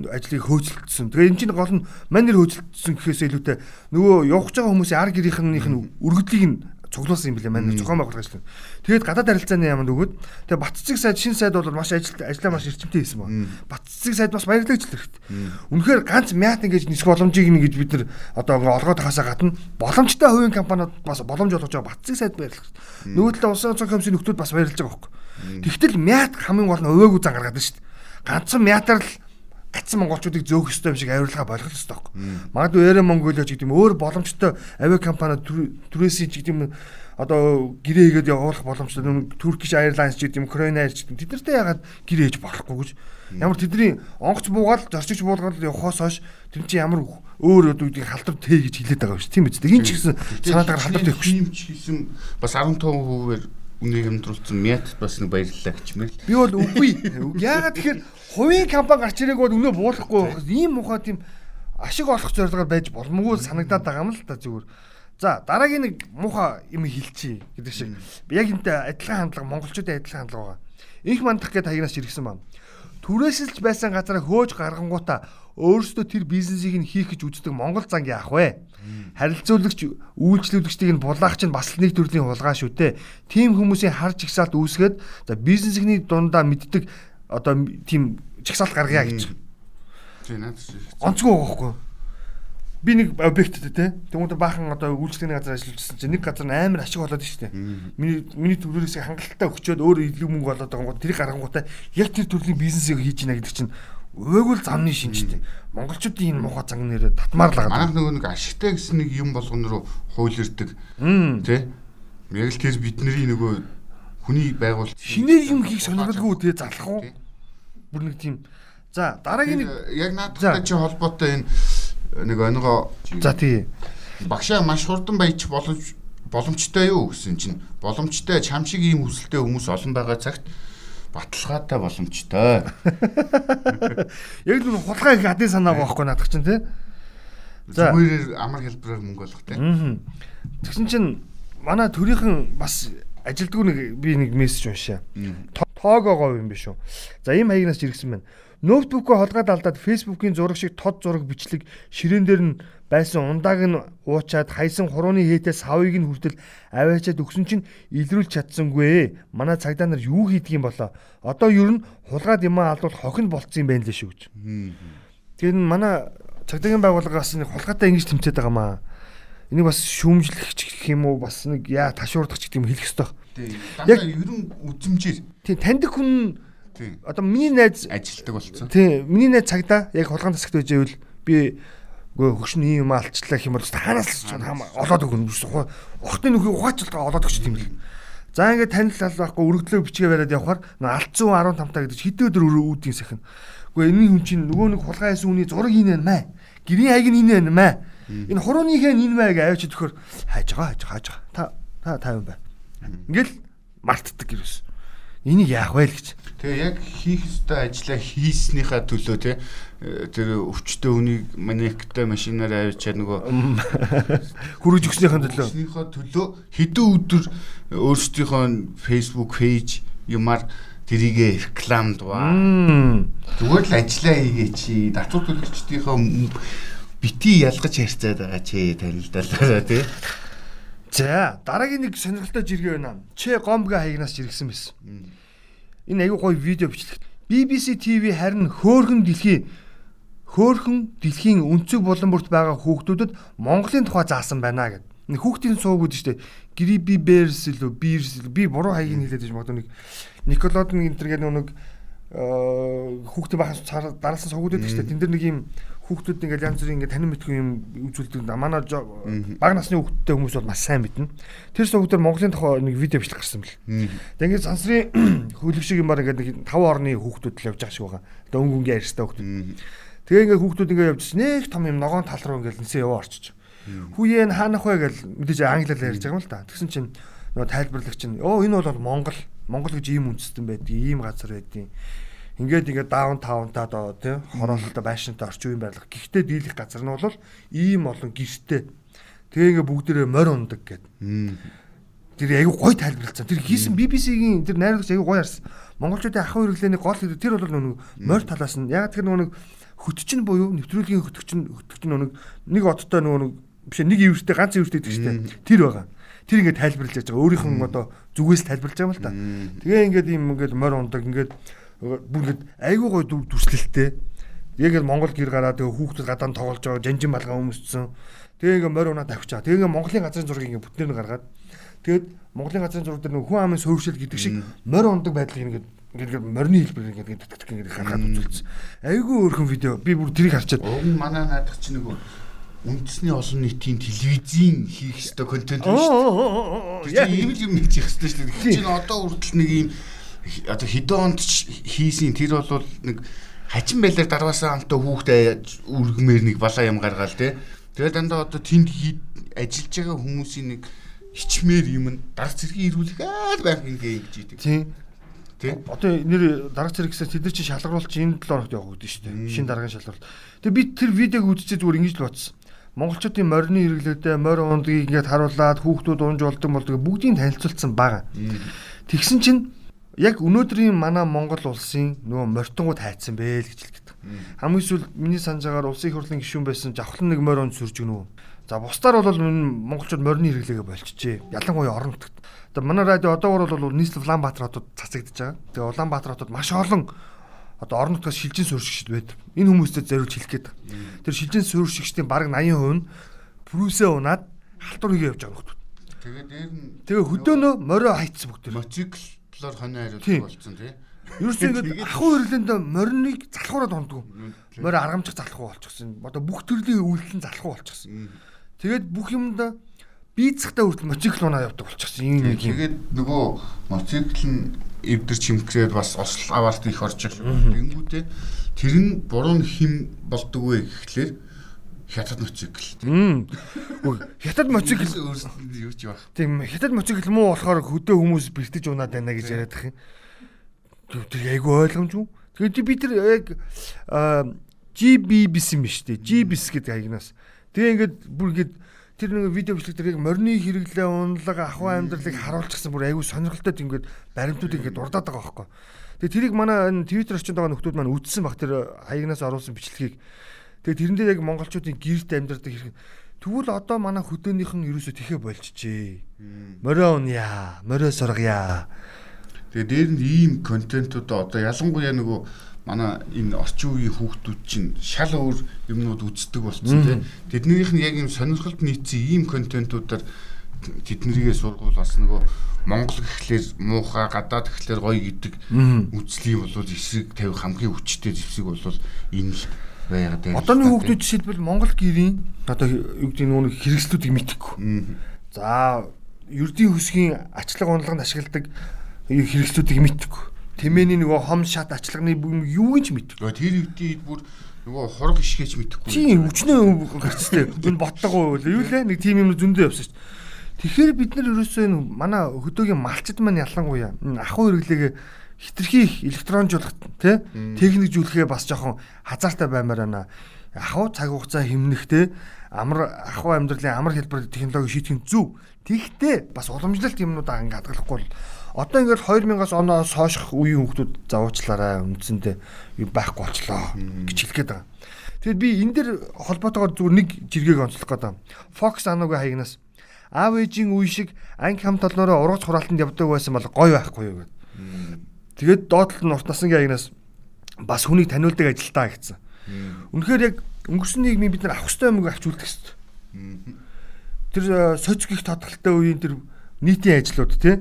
ажлыг хөөцөлдсөн. Тэгээ энэ чинь гол нь манер хөөцөлдсөн гэхээс илүүтэй нөгөө явж байгаа хүмүүсийн ар гэрийнхнийх нь өргөдлийг нь цуглуулсан юм билээ манай зохион байгуулах ажил. Тэгээд гадаад харилцааны яамд өгөөд тэгээд Батцэг сайд шин сайд бол маш ажил ажиллаа маш эрчимтэй хийсэн ба. Батцэг сайд бас баярлаж л хэрэгтэй. Үнэхээр ганц мят ингэж нисэх боломжийг нэгж бид нар одоо ингээ олгоод хасаа гадна боломжтой хувийн компаниуд бас боломж олгож байгаа Батцэг сайд баярлах хэрэгтэй. Нөгөө талаа улсын онцгой комиссийн нөхдүүд бас баярлаж байгаа байхгүй. Тэгтэл мят хамгийн гол нь өвөөгүй зан гаргаад байна шүү дээ. Ганцхан мятар л гацсан монголчуудыг зөөх ёстой юм шиг авирлага болгох ёстой байхгүй. Магадгүй Air Mongolia ч гэдэг юм өөр боломжтой авиа компани түрээсийн ч гэдэг юм одоо гэрээ хийгээд явуулах боломжтой Turkish Airlines ч гэдэг юм Ukraine Air ч гэдэг тэд нартай ягаад гэрээ хийж болохгүй гэж. Ямар тэдний онгоц буугаад зорчигч буулгаад явахоос хойш тэр чинь ямар өөр өдүүдийг халдвар тээ гэж хэлээд байгаа юм шиг тийм биз дээ. Энэ ч гэсэн санаатаар халдвар тээхгүй. Тийм ч гэсэн бас 15%-аар үнийг хэмдрүүлсэн мят бас нэг баярлалаа гिचмэл. Би бол үгүй. Яагаад тэгэхээр хувийн компани гарч ирээг бол өнөө буулахгүй ийм мухаа тийм ашиг олох зорилгоор байж боломгүй санагдаад байгаа юм л та зүгээр. За дараагийн нэг муухай юм хэлчихье гэдэг шиг. Яг энтэй адилхан хандлага монголчуудын адилхан хандлага байгаа. Инх мандах гэдэг хаягнаас иргсэн байна. Түрээсэлж байсан газараа хөөж гаргангуудаа өөрөөсөө тэр бизнесийг нь хийх гэж үздэг монгол занг яах вэ? Харилцуулагч үйлчлүүлэгчдийг нь булаах чинь бас нэг төрлийн хулгай шүү дээ. Тим хүмүүсийн хар жигсаалт үүсгээд за бизнесний дундаа мэддэг одоо тийм жигсаалт гаргая гэж. Тийм наад шиг. Онцгой байгаа хгүй. Би нэг объекттэй те. Тэгмүүд баахан одоо үйлчлэгний газар ажиллажсэн чинь нэг газар амар ашиг болоод штэ. Миний миний төрөөс хангалттай өгчөөд өөр илүү мөнгө болоод байгаа гоо тэрийг гаргангуудаа яг тэр төрлийн бизнесийг хийж гинэ гэдэг чинь Өөгүй л замны шинжтэй. Монголчуудын энэ муухай зан нэрээ татмаар л байгаа. Манайх нөгөө нэг ашигтай гэсэн нэг юм болгоно руу хуйлэрдэг. Тэ? Яг л тэр бидний нөгөө хүний байгуулт шинээр юм хийх сонирхолгүй тэгээ залах уу? Бүр нэг тийм. За дараагийн нэг яг наадтай чи холбоотой энэ нэг онгоо За тий. Багшаа маш хурдан баяж боломж боломжтой юу гэсэн чинь боломжтой чам шиг ийм хүсэлтэй хүмүүс олон байгаа цагт баталгаатай боломжтой. Яг л хулгай их адын санаа байхгүй наадах чинь тий. За зүгээр амар хэлбэрээр мөнгө олох тий. Тэгсэн чинь манай төрийнхэн бас ажилдгүү нэг би нэг мессеж уншаа. Тоогоогоо юм биш үү. За ийм хаягнаас иргсэн байна. Ноутбукөө холгаад алдаад фейсбુકийн зураг шиг тод зураг бичлэг ширээн дээр нь байсан ундааг нь уучаад хайсан хурууны хээтэй савыг нь хүртэл аваачаад өгсөн чинь илрүүлж чадсангүй. Манай цагдаа нар юу хийдг юм болоо. Одоо ер нь хулгаад юм алдвал хохин болцсон юм байна лээ шүү гэж. Нь манай цагдаагийн байгууллагаас нэг хулгаатай ингэж тэмцээд байгаа маа. Энийг бас шүүмжлэх гэх юм уу бас нэг яа ташуурдах гэх юм хэлэх ёстой. Яг ер нь үзэмжээр. Тийм таньдаг хүн Одоо миний найз ажилтдаг болсон. Тийм, миний найз цагдаа яг хулгайн засагт байж байвал би Үгүй хөшин ийм алчлаа хэмээн таанаас л олоод өгнө. Охтын нөхөй ухаачлалтаа олоод өгч тийм л. За ингээд танил ал байхгүй өргөдлөө бичгээ бариад явхаар 115 та гэдэг хэдэн өдөр үүдийн сахин. Үгүй энэ хүн чинь нөгөө нэг хулгай хийсэн хүний зураг ийн байна маа. Гэрийн хайг нь байна маа. Энэ хурууныхээ энэ маа гэж авчид төхөр хайж байгаа хайж байгаа хайж байгаа. Та та тайван бай. Ингээл мартдаг гэрээс. Энийг яах вэ л гэж. Тэгээ яг хийх ёстой ажлаа хийснийхаа төлөө те тэр өвчтөе үнийг манектай машинаар авчиад нөгөө хүрэж өгснийхээ төлөө. Өгснийхөө төлөө хэдэн өдөр өөрсдийнхөө Facebook пэйж юмар тэрийгэ реклам дуваа. Зүгээр л ажиллаа хийгээ чи татвар төлөгчдийнхөө бити ялгаж харьцаад байгаа чи танилдалаа тий. За дараагийн нэг сонирхолтой жиргээ байна. Чи гомга хаягнаас жиргсэн байсан. Энэ аягүй гоё видео бичлэг. BBC TV харин хөөхөн дэлхий хөөхөн дэлхийн өнцөг булан бүрт байгаа хүүхдүүдэд Монголын тухай заасан байна гэд. Нэг хүүхдийн сууг үүд штэ. Гриби Берс илүү Бирс би буруу хаяг хэлээд байж магадгүй нэг Николод нэг энэ төр нэг хүүхдээ бахаас дараалсан суугууд байдаг штэ. Тэн дээр нэг юм хүүхдүүд ингээл янз бүрийн ингээд танин мэдгүй юм үзүүлдэг. Манай бага насны хүүхдтэй хүмүүс бол маш сайн мэднэ. Тэр суугуудаар Монголын тухай нэг видео бичлэг гарсан бэл. Тэгээ ингээд сансрын хөлөг шиг юмар ингээд нэг тав орны хүүхдүүд л явж байгаа шиг байгаа. Тэгээ өнгө өнгө ярьстай хүүхдүүд. Тэгээ ингээд хүүхдүүд ингээд явж нэг том юм ногоон тал руу ингээд нисээ яваа орчиж. Хүүе энэ хаанах вэ гэж мэдээж англиар ярьж байгаа юм л да. Тэгсэн чинь нөгөө тайлбарлагч нь оо энэ бол Монгол. Монгол гэж ийм үндэстэн байдаг, ийм газар байдیں۔ Ингээд ингээд даун таунтаа доо тий хороололтой байшинтай орчин үеийн байрлал. Гэхдээ дийлэх газар нь бол ийм олон гэртэй. Тэгээ ингээд бүгдээрээ морь ундаг гэд. Тэр аягүй гой тайлбарлалцсан. Тэр хийсэн BBC-гийн тэр найруулагч аягүй гоё харсан. Монголчуудын ахуй хэрэглээний гол тэр бол нэг морь талаас нь яг тэр нэг хөтчин буюу нэвтрүүлгийн хөтчин хөтчин нэг нэг одтой нөгөө нэг биш нэг ивэртэй ганц ивэртэй гэдэг чинь тэр байгаа. Тэр ингээд тайлбарлаж байгаа. Өөрийнх нь одоо зүгээс тайлбарлаж байгаа юм л та. Тэгээ ингээд ийм ингээд морь ундаг ингээд бүр ингээд айгүй гой дүрслэлтэй. Яг л Монгол гэр гараад тэгээ хүүхдүүд гадаа тоглож байгаа жанжин балгаа өмссөн. Тэгээ ингээд морь унаа тавьчаа. Тэгээ ингээд Монголын газрын зургийг ингээд бүтнээр нь гаргаад тэгээд Монголын газрын зураг дээр хүн амын суурьшил гэдэг шиг морь ундаг байдлыг ингээд ингээд морины хэлбэр ингээд ингээд ингээд харахад үзүүлсэн. Айгүй өөрхөн видео. Би бүр тэрийг харчаад. Уг манай наадах чинь нөгөө үндэсний олон нийтийн телевизийн хийх ёстой контент шүү дээ. Тэр ийм л юм хийж ёстой шүү дээ. Чинь одоо хүртэл нэг ийм одоо хэдэн онд хийсэн тэр бол нэг хачин байлаар дарваасан амтаа хүүхдээ үргмээр нэг балаа юм гаргаал те. Тэгээд дандаа одоо тэнд ажиллаж байгаа хүмүүсийн нэг хичмээр юм дараг зэргийн ирүүлэх аа байх ингээ гэж идэг. Тийм. Тийм. Одоо нэр дараг зэрэгсээ тэд нар чи шалгаруулж энэ 7 хоногт явах гэдэг шүү дээ. Шинэ дараагийн шалгаруулалт. Тэгээд би тэр видеог үзчихээ зүгээр ингэж л бодсон. Монголчуудын морины хэрэглээдээ морь ундгийг ингээд харуулад хүүхдүүд унж болдог болдог бүгдийг танилцуулсан байгаа. Тэгсэн чинь яг өнөөдрийн манай Монгол улсын нөгөө морьтонгууд хайцсан бэ л гэж хэлдэг. Хамгийн сүүл миний санаж байгаагаар улсын их хурлын гишүүн байсан жавхлан нэг морь онд сүрж гэнэ үү. За бусдаар бол монголчууд морины хэрэглээгээ болчихжээ. Ялангуяа орон нутагт. Одоо манай радио одоогор бол нийслэл Улаанбаатар хотод цацагдж байгаа. Тэгээ Улаанбаатар хотод маш олон одоо орон нутгаас шилжин суурьшигчд байдаг. Энэ хүмүүстэй зориулж хэлэх гээд. Тэр шилжин суурьшигчдийн бараг 80% нь прүсээ унаад халтур хийгээ явж байгаа хүмүүс. Тэгээ дээр нь Тэгээ хөдөөнөө морио хайцсан бүгд. Моцикл талаар хонио хариулт болсон тий. Ерөөсөө ингээд ахуй хөрлөнд мориныг залхуураад ондгоо. Морь аргамжих залхуу болчихсон. Одоо бүх төрлийн үйлдэл нь залхуу болчихсон. Тэгээд бүх юмда бийцхтаа хүртэл моцикл унаа явдаг болчихсон. Ийм нэг юм. Тэгээд нөгөө моцикл нь эвдэр чимхрээд бас осол аваарт их орж ирлээ. Тэнгүүтээ тэр нь буруу хим болдог вэ гэхлээр хятад моцикл. Хятад моцикл өөрсдөнд юу ч байх. Тийм хятад моцикл муу болохоор хөдөө хүмүүс бэртэж унаад байна гэж яриад их. Тэр айгүй ойлгомжгүй. Тэгээд би тэр яг GBBS юм биш үү? GBS гэдэг хаягнаас. Тэгээ ингээд бүр ингээд тэр нэг видео бичлэг дээр яг морины хэрэглээ унлага ахуй амьдралыг харуулчихсан бүр айгүй сонирхолтой ингээд баримтууд ингээд дурдаад байгаа байхгүй. Тэгээ тэрийг манай Twitter орчинд байгаа нөхдүүд маань үзсэн баг тэр хаягнаас оруулсан бичлэгийг Тэгээ тэрэн дээр яг монголчуудын гэрт амьдардаг хэрэг. Тэгвэл одоо манай хөдөөнийх нь ерөөсөө тэхэ болчихжээ. Морио уния, морио сургая. Тэгээ дээр нь ийм контентууд одоо ялангуяа нөгөө манай энэ орчин үеийн хүүхдүүд чинь шал өөр юмнууд үздэг болсон тийм. Тэднийх нь яг юм сонирхолд нийцсэн ийм контентуудаар тэднэрийгээ сургуул бас нөгөө Монгол гэхлээр муухай гадаад гэхлээр гоё гэдэг үзлий болвол эсрэг тавих хамгийн хүчтэй зэвсэг болвол энэ л байгаад байна. Одооны хүүхдүүд жишээлбэл Монгол гэрийн одоо юу гэдэг нь хэрэгслүүдийг мэдхгүй. За ердийн хөсгийн ачлага унлаганд ашигладаг хэрэгслүүдийг мэдхгүй. Тэмээний нөгөө хом шат ачлагны юу гэж мэдхгүй. Тэр үедээ бүр нөгөө хург ишгээч мэдэхгүй. Тийм өвчнөө гарчтэй. Энэ боттогоо юу лээ нэг тийм юм зөндөө явсан шүү дээ. Тэгэхээр бид нар ерөөсөө энэ манай хөдөөгийн малчд маань ялангуяа ахуй хэрэглэгээ хитрхи электронжуулах тий техникжүүлэхээ бас жоохон хазаартай баймаар байна. Ахуй цаг хугацаа хэмнэх тий амар ахуй амьдралын амар хэлбэр технологи шийтгэн зүв. Тэгтээ бас уламжлалт юмнуудаа ингээ хадгалахгүй бол одоо ингээд 2000-аас оноос хойших үеийн хүмүүс завуучлаарай үндсэндээ байхгүй болчлоо гэж хэлгээд байгаа. Тэгэд би энэ дэр холбоотойгоор зүгээр нэг жиргэг онцлох гэдэг. Fox Anogo хаягнаас аав ээжийн үе шиг анги хам толноороо ургац хураалтанд явдаг байсан бол гоё байхгүй юу гэдэг. Тэгээд доотлол нь урт насны хаягнаас бас хүнийг таниулдаг ажилтаа гэсэн. Үнэхээр яг өнгөрсөн нийгмийн бид нар авах ёстой юмыг авч үлдэх ёстой. Тэр социогих тодголтой үеийн тэр нийтийн ажлууд тий.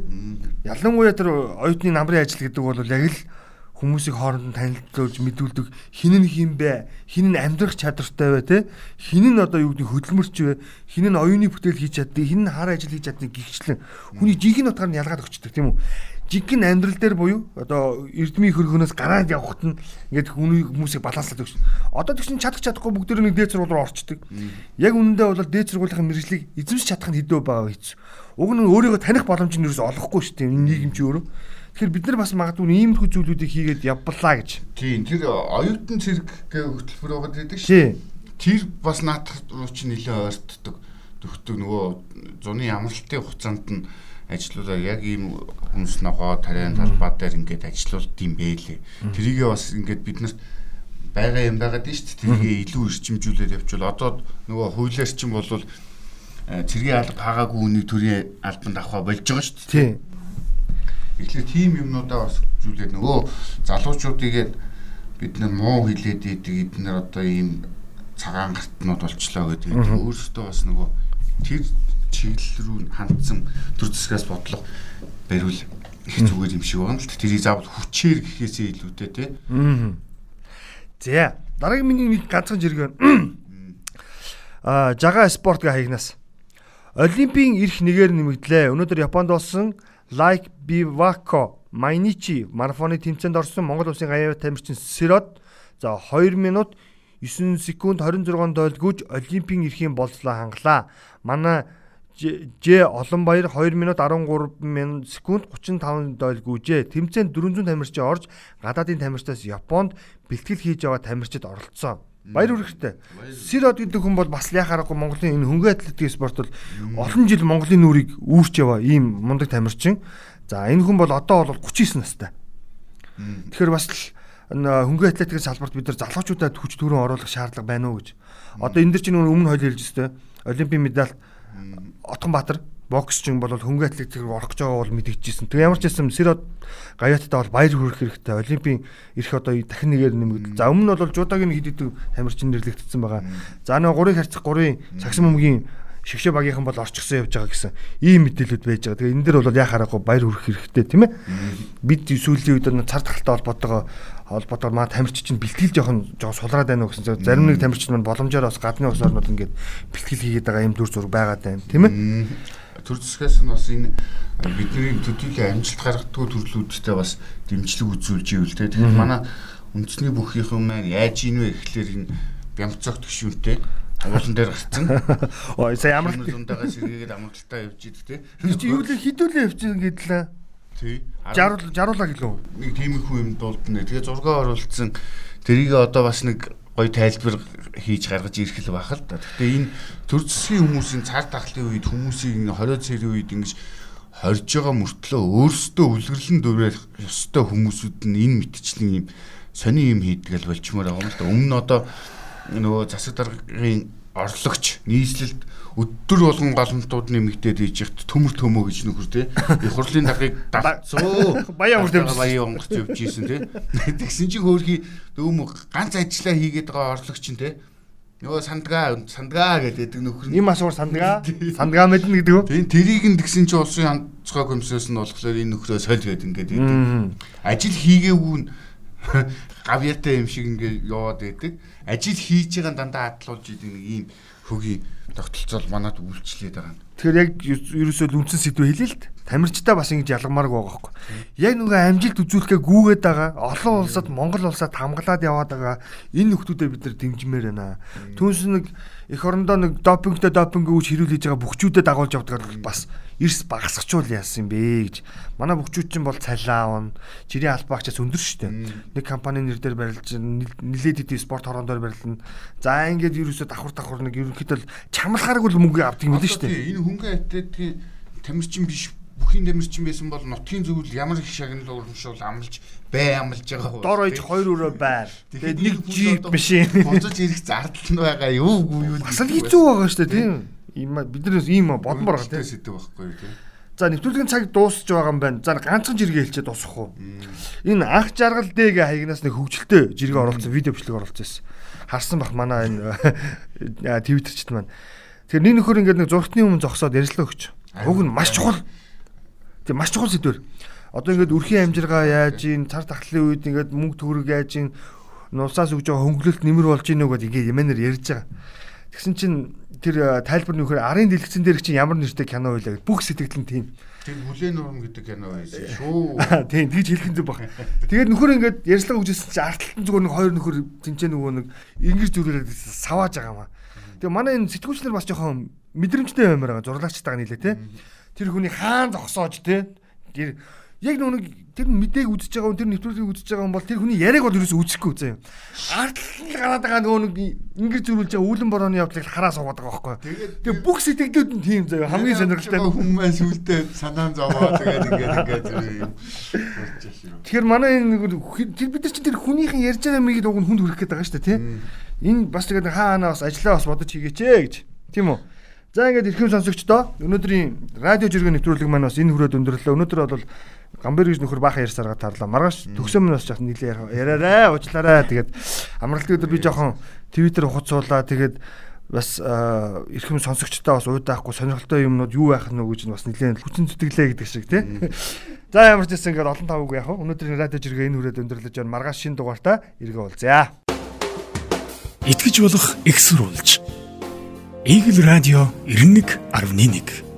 Ялангуяа тэр оюутны намрын ажил гэдэг бол яг л хүмүүсийг хооронд нь танилцуулж мэдүүлдэг хин нь хин бэ хин нь амьдрах чадвартай бай те хин нь одоо юу гэдэг хөдөлмөрч вэ? Хин нь оюуны бүтээл хийж чаддаг хин нь хар ажил хийж чаддаг гихчлэн. Хүний жинхэнэ утгаар нь ялгаад өгчдөг тийм үү жинхэнэ амьдрал дээр буюу одоо эрдмийн хөргөнөөс гараад явхад нь ингээд хүмүүсийг баланслаад өгч одоо тэгш чадах чадахгүй бүгд нэг дээд сургууль руу орчдөг яг үнэндээ бол дээд сургуулийн мэрэгжлийг эзэмш чадах нь хэдөө байгаа хэцүү уг нь өөрийгөө таних боломж нь ч олохгүй шүү дээ энэ нийгэм чи өөрөө Тэгэхээр бид нар бас магадгүй иймэрхүү зүйлүүдийг хийгээд явбалаа гэж. Тийм тэр оюутан цэрэг гэх хөтөлбөр байгаа гэдэг шүү. Тэр бас наадах руу чи нэлээд ойртдог. Төгтөг нөгөө зуны амралтын хугацаанд нь ажлуудаа яг ийм хүнс ногоо тариан талбай дээр ингээд ажиллаулт юм бэлээ. Тэрийгээ бас ингээд бид нарт байгаа юм байгаад нь шүү дээ. Тэрийгээ илүү эрчимжүүлээд явуул. Одоо нөгөө хуулиар чинь бол цэргийн алба хаагаагүй үнийг төрийн албанд авах болж байгаа шүү дээ. Тийм Тэгэхээр тийм юмнуудаа бас зүйлээ нөгөө залуучуудыг бид нар муу хилээд идэг эднэр одоо ийм цагаан гартнууд болчлоо гэдэг. Өөрөөсөө бас нөгөө тэр чиглэл рүү хандсан төр зэсгээс бодлого бариул их зүгээр юм шиг байна л да. Тэрийг заавал хүчээр гэхээсээ илүүтэй тий. Аа. За дараагийн миний нэг ганцхан зэрэг байна. Аа жага спорт гэ хаягнаас. Олимпийн эрх нэгээр нэмэгдлээ. Өнөөдөр Японд болсон Like Bivako Mainichi марафоны тэмцээнд орсон Монгол улсын аяа тамирчин Сэрод за 2 минут 9 секунд 26 дойл гүйж Олимпийн эрхийн болцлоо хангалаа. Манай Ж Олонбаяр 2 минут 13 минут секунд 35 дойл гүйжээ. Тэмцээнд 400 тамирчин орж гадаадын тамирчдаас Японд бэлтгэл хийж байгаа тамирчид оролцсон. Баяр хүрэгтэй. Сирод гэдэг хүн бол бас яхаарахгүй Монголын энэ хөнгөн атлетик спорт бол олон жил Монголын нүрийг үүрч яваа ийм мундаг тамирчин. За энэ хүн бол одоо бол 39 настай. Тэгэхээр бас л хөнгөн атлетикийн салбарт бид нар залуучуудад хүч төрөн оруулах шаардлага байна уу гэж. Одоо энэ дэр чинь өмнө хойл хэлж өстэй. Олимпийн медаль Отгонбаатар боксчин бол хөнгөн атлетик рүү орох гэж байгаа бол мэдэгдчихсэн. Тэгээ ямар ч байсан Сирод Гаяттай бол баяр хүрэх хэрэгтэй. Олимпийн ирэх одоо дахин нэгээр нэмэгдэл. За өмнө нь бол жуудагийн хэд хэдэн тамирчин нэрлэгдсэн байгаа. За нэг 3-ыг харьцах 3-ын цагсан бөмбөгийн шигшээ багийнхан бол орчихсон явж байгаа гэсэн ийм мэдээлэлүүд байж байгаа. Тэгээ энэ дэр бол яхаарахгүй баяр хүрэх хэрэгтэй тийм ээ. Бид сүүлийн үед цар тахалтай холбоотойгоо холбоотоор маа тамирч чинь бэлтгэл жоохон жоохон сулраад байна уу гэсэн. Зарим нэг тамирч маань боломжоор бас гадны ус орнууд ингээд бэлтгэл хийгээд байгаа юм дүр зураг байгаад байна тийм ээ. Төр зэсгээс нь бас энэ бидний төдийлөө амжилт гаргадаг төрлүүдтэй бас дэмжлэг үзүүлж ивэл те. Тэгэхээр манай үндэсний бүхийнхэн маань яаж ийн вэ гэхлээр энэ бямцогт гişүнтэй Агуулсан дээр гарцсан. Ой сая амралт зундагаа сэргээгээд амралтаа явж идэг те. Чи юу л хідүүлээ явчихсан гэдлээ. Тий. Жаруул жаруулаа гэлөө. Нэг тиймэрхүү юм дуулдна. Тэгээ зураг оруулсан. Тэрийг одоо бас нэг гой тайлбар хийж гаргаж ирэх л байх л да. Гэхдээ энэ төр засгийн хүмүүсийн цар тахлын үед хүмүүсийг 20 цэрийн үед ингэж хорж байгаа мөртлөө өөрсдөө үлгэрлэн дөрөөх ёстой хүмүүсүүд нь энэ мэтчлэн юм сони юм хийдгээл болчмоор байгаа юм л да. Өмнө нь одоо нөгөө засаг даргын орлогч нийслэлд өдөр болгон галантууд нэмэгдээд ийж ихт төмөр төмөө гэж нөхөр те. Их хурлын даргыг давцоо баян урд баян онгорч явж ийсэн те. Тэгсэн чинь хөөрхий дөөм ганц ажиллаа хийгээд байгаа орлогч нь те. Нөгөө сандгаа сандгаа гэдэг нөхөр юм асуур сандгаа сандгаа мэднэ гэдэг үү? Тийм тэрийг нь тэгсэн чинь улсын онцгой комиссоос нь болохоор энэ нөхрөө соль гэдэг ингээд ажил хийгээгүй нь гавьяатай юм шиг ингээ яваад байдаг. Ажил хийж байгаа дандаа адлуулж идэг нэг ийм хөгийн тогтолцоол манад үйлчлээд байгаа юм. Тэгэхээр яг ерөөсөө үндсэн сэдвээ хэлээ л д. Тамирчтай бас ингэж ялгамаарг байгаа хөөхгүй. Яг нөгөө амжилт үзүүлэхээ гүүгээд байгаа. Олон улсад Монгол улсад хамгаалаад яваад байгаа энэ нөхдүүдэд бид нар дэмжмээр байна. Түүнс нэг эх орондоо нэг допингтэй допинг үүж хэрүүлж байгаа бүхчүүдэд дагуулж явдаг бас эрс багасгачул яасан бэ гэж. Манай бүхчүүд чинь бол цалиа авна. Жирийн албаагчаас өндөр шүү дээ. Нэг компани нэр дээр барилж нилээд идэв спорт хорон дээр барилна. За ингээд ерөөсө давхар давхар нэг ерөнхийдөө чамлахааргүй л мөнгө авдаг юм л шүү дээ. Энэ хөнгөн атетгийн тамирчин биш бүхийн тамирчин байсан бол нутгийн зөвл ямар их шагнал урамшуул амлж бай амлж байгаа хөө. Дор ойж хоёр өрөө байр. Тэгээд нэг джип машин. Бонцож ирэх зардал нь байгаа юу юу. Бас л хэцүү байгаа шүү дээ тийм ийм биднээс ийм бодмор байгаа тийм сэдв байхгүй тийм. За нэвтрүүлгийн цаг дуусч байгаа юм байна. За ганцхан жиргээ хэлчихэд дуусах уу? Энэ анх жаргал дээг хаягнаас нэг хөвгөлтэй жиргээ оруулсан видео бичлэг оруулсан байсан. Харсан бах манай энэ твиттерчд маань. Тэгэхээр нэг нөхөр ингээд нэг зургтны өмнө зогсоод ярилцлага өгч. Уг нь маш чухал. Тэг маш чухал сэдвэр. Одоо ингээд өрхийн амжиргаа яаж ийн цар тахлын үед ингээд мөнгө төгрөг яаж ийн нусаас өгж байгаа хөнгөлөлт нэмэр болж ийн үгээд ингээд яманаар ярьж байгаа. Тэгсэн чинь тэр э, тайлбар нөхөр арын дэлгэцэн дээр чинь ямар нэртэй кино байлаа гэж бүх сэтгэл нь тийм. Тэр хүлэн нурам гэдэг кино байсан шүү. Тийм тэгж хэлэх юм зүг баг. Тэгээд нөхөр ингээд ярьслага үжсэн чинь арталтан зүгээр нэг хоёр нөхөр тэнцээ нөгөө нэг ингэж зүрээрээ савааж байгаа маа. Тэгээ манай энэ сэтгүүлчнэр бас жоохон мэдрэмжтэй баймаар байгаа зурлагчтайгаа нийлээ те. Тэр хүний хаан зогсоож те. Тэр яг нүг тэр мэдээг үзэж байгаа хүн тэр нэвтрүүлгийг үзэж байгаа хүн бол тэр хүний яриаг бол ерөөсөө үзэхгүй заяа. Ардлал гараад байгаа нөгөө нэг ингэж зөрүүлж байгаа үүлэн борооны явдлыг хараа суугаад байгаа байхгүй. Тэгээ бүх сэтгэлдүүд нь тийм заяа хамгийн сонирхолтой хүмүүс сүултээ санаан зовоо тэгээд ингээд ингээд. Тэгэхээр манай энэ тэр бид нар чинь тэр хүнийхэн ярьж байгаа мигийг уг нь хүнд хүрэх гээд байгаа шүү дээ тий. Энэ бас тэгээд хаа ханаа бас ажиллаа бас бодож хийгээч ээ гэж. Тийм үү? За ингээд эрхэм сонсогчдоо өнөөдрийн радио жиргэн нэвтрүүлэг маань бас энэ хүрээд өндөрлөө. Өнөөдөр бол Гамбер гэж нөхөр баахан ярьж саргаа тарлаа. Маргааш төгсөө минь бас жаахан нийлээ яриараа уучлаарай. Тэгээд амралтын өдөр би жоохон Twitter хуцуулаа. Тэгээд бас эрхэм сонсогчтой бас уудаахгүй сонирхолтой юмнууд юу байх нь вэ гэж бас нэлээд хүчин зүтгэлээ гэдэг шиг тий. За ямар ч гэсэн ингээд олон тавгүй яах вэ? Өнөөдрийн радио жиргээ энэ хүрээд өндөрлөж байна. Маргааш шин дугаартаа эргээ уулзъя. Итгэж болох экссурулж. Игэл радио 91.1